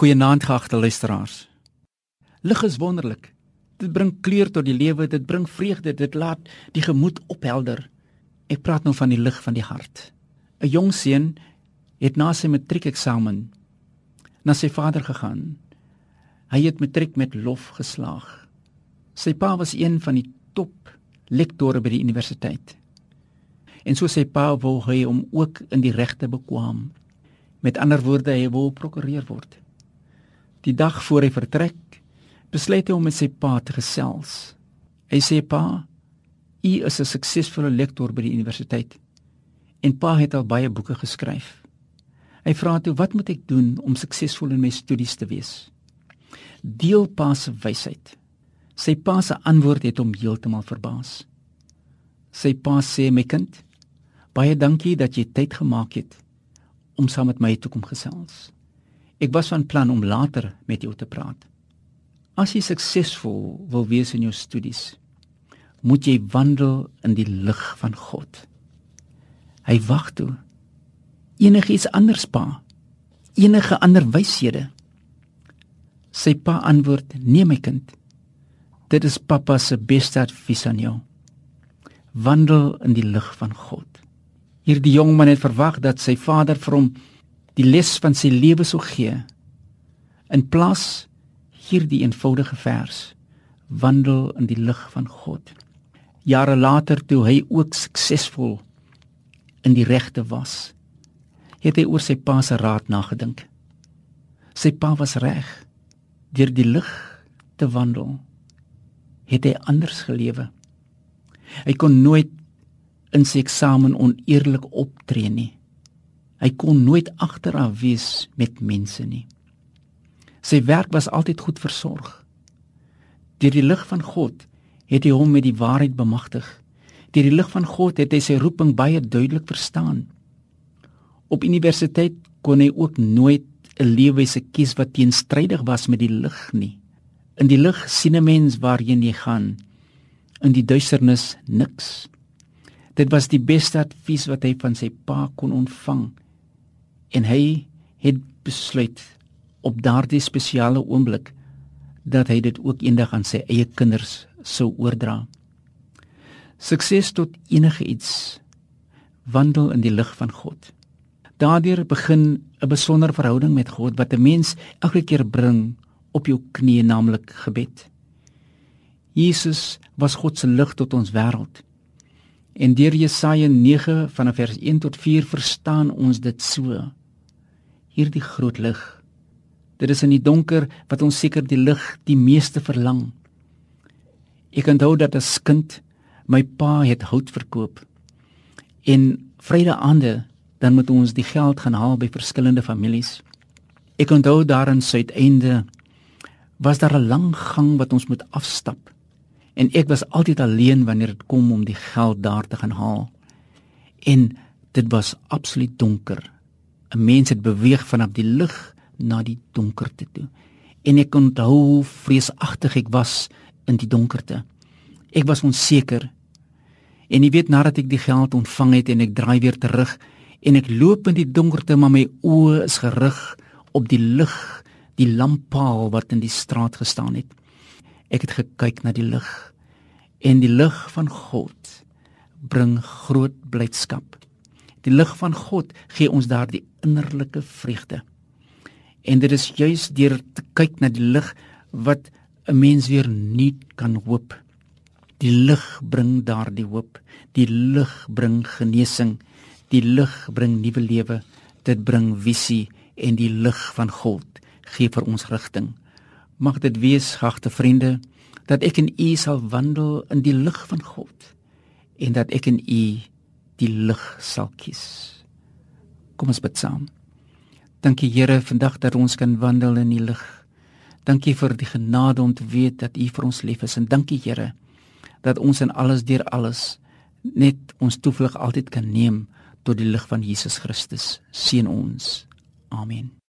Goeienaand geagte luisteraars. Lig is wonderlik. Dit bring kleur tot die lewe, dit bring vreugde, dit laat die gemoed ophelder. Ek praat nou van die lig van die hart. 'n Jong seun het na sy matriekeksamen na sy vader gegaan. Hy het matriek met lof geslaag. Sy pa was een van die top lektore by die universiteit. En so sê pa wou hy om ook in die regte bekwam. Met ander woorde, hy wou prokureur word. Die dag voor hy vertrek, besluit hy om met sy pa te gesels. Hy sê pa, u is 'n suksesvolle lektor by die universiteit en pa het al baie boeke geskryf. Hy vra toe, "Wat moet ek doen om suksesvol in my studies te wees?" Deel pa se wysheid. Sy pa se antwoord het hom heeltemal verbaas. Sy pa sê, "My kind, baie dankie dat jy tyd gemaak het om saam met my toe kom gesels." Ek was van plan om later met jou te praat. As jy suksesvol wil wees in jou studies, moet jy wandel in die lig van God. Hy wag toe. Enigiets anders pa? Enige ander wyshede? Sy pa antwoord: "Nee my kind. Dit is pappa se beste advies aan jou. Wandel in die lig van God." Hierdie jong man het verwag dat sy vader vir hom die les van sy lewe sou gee. In plaas hierdie eenvoudige vers wandel in die lig van God. Jare later toe hy ook suksesvol in die regte was, het hy oor sy pa se raad nagedink. Sy pa was reg deur die lig te wandel. Het hy anders gelewe. Hy kon nooit in sy eksamen oneerlik optree nie. Hy kon nooit agteraf wees met mense nie. Sy werk was altyd goed versorg. Deur die lig van God het hy hom met die waarheid bemagtig. Deur die lig van God het hy sy roeping baie duidelik verstaan. Op universiteit kon hy ook nooit 'n leefwyse kies wat teenstrydig was met die lig nie. In die lig sien 'n mens waarheen jy gaan. In die duisternis niks. Dit was die beste advies wat hy van sy pa kon ontvang en hy het besluit op daardie spesiale oomblik dat hy dit ook eendag aan sy eie kinders sou oordra. Sukses tot enige iets wandel in die lig van God. Daardeur begin 'n besondere verhouding met God wat 'n mens elke keer bring op jou knieë naamlik gebed. Jesus was God se lig tot ons wêreld. En deur Jesaja 9 vanaf vers 1 tot 4 verstaan ons dit so hierdie groot lig. Dit is in die donker wat ons seker die lig die meeste verlang. Ek onthou dat as kind my pa het hout verkoop. En Vrydaande dan moet ons die geld gaan haal by verskillende families. Ek onthou daar in Suideinde was daar 'n lang gang wat ons moet afstap. En ek was altyd alleen wanneer dit kom om die geld daar te gaan haal. En dit was absoluut donker 'n mens het beweeg vanaf die lig na die donkerte toe. En ek onthou hoe vreesagtig ek was in die donkerte. Ek was onseker. En jy weet nadat ek die geld ontvang het en ek draai weer terug en ek loop in die donkerte maar my oë is gerig op die lig, die lamppaal wat in die straat gestaan het. Ek het gekyk na die lig en die lig van God bring groot blydskap. Die lig van God gee ons daardie innerlike vreugde. En dit is juis deur te kyk na die lig wat 'n mens weer nuut kan hoop. Die lig bring daardie hoop. Die lig bring genesing. Die lig bring nuwe lewe. Dit bring visie en die lig van God gee vir ons rigting. Mag dit wees, gagte vriende, dat ek en u sal wandel in die lig van God en dat ek en u die lig sal kies. Kom ons bid saam. Dankie Here vandag dat ons kan wandel in die lig. Dankie vir die genade om te weet dat U vir ons lief is en dankie Here dat ons in alles deur alles net ons toevlug altyd kan neem tot die lig van Jesus Christus. Seën ons. Amen.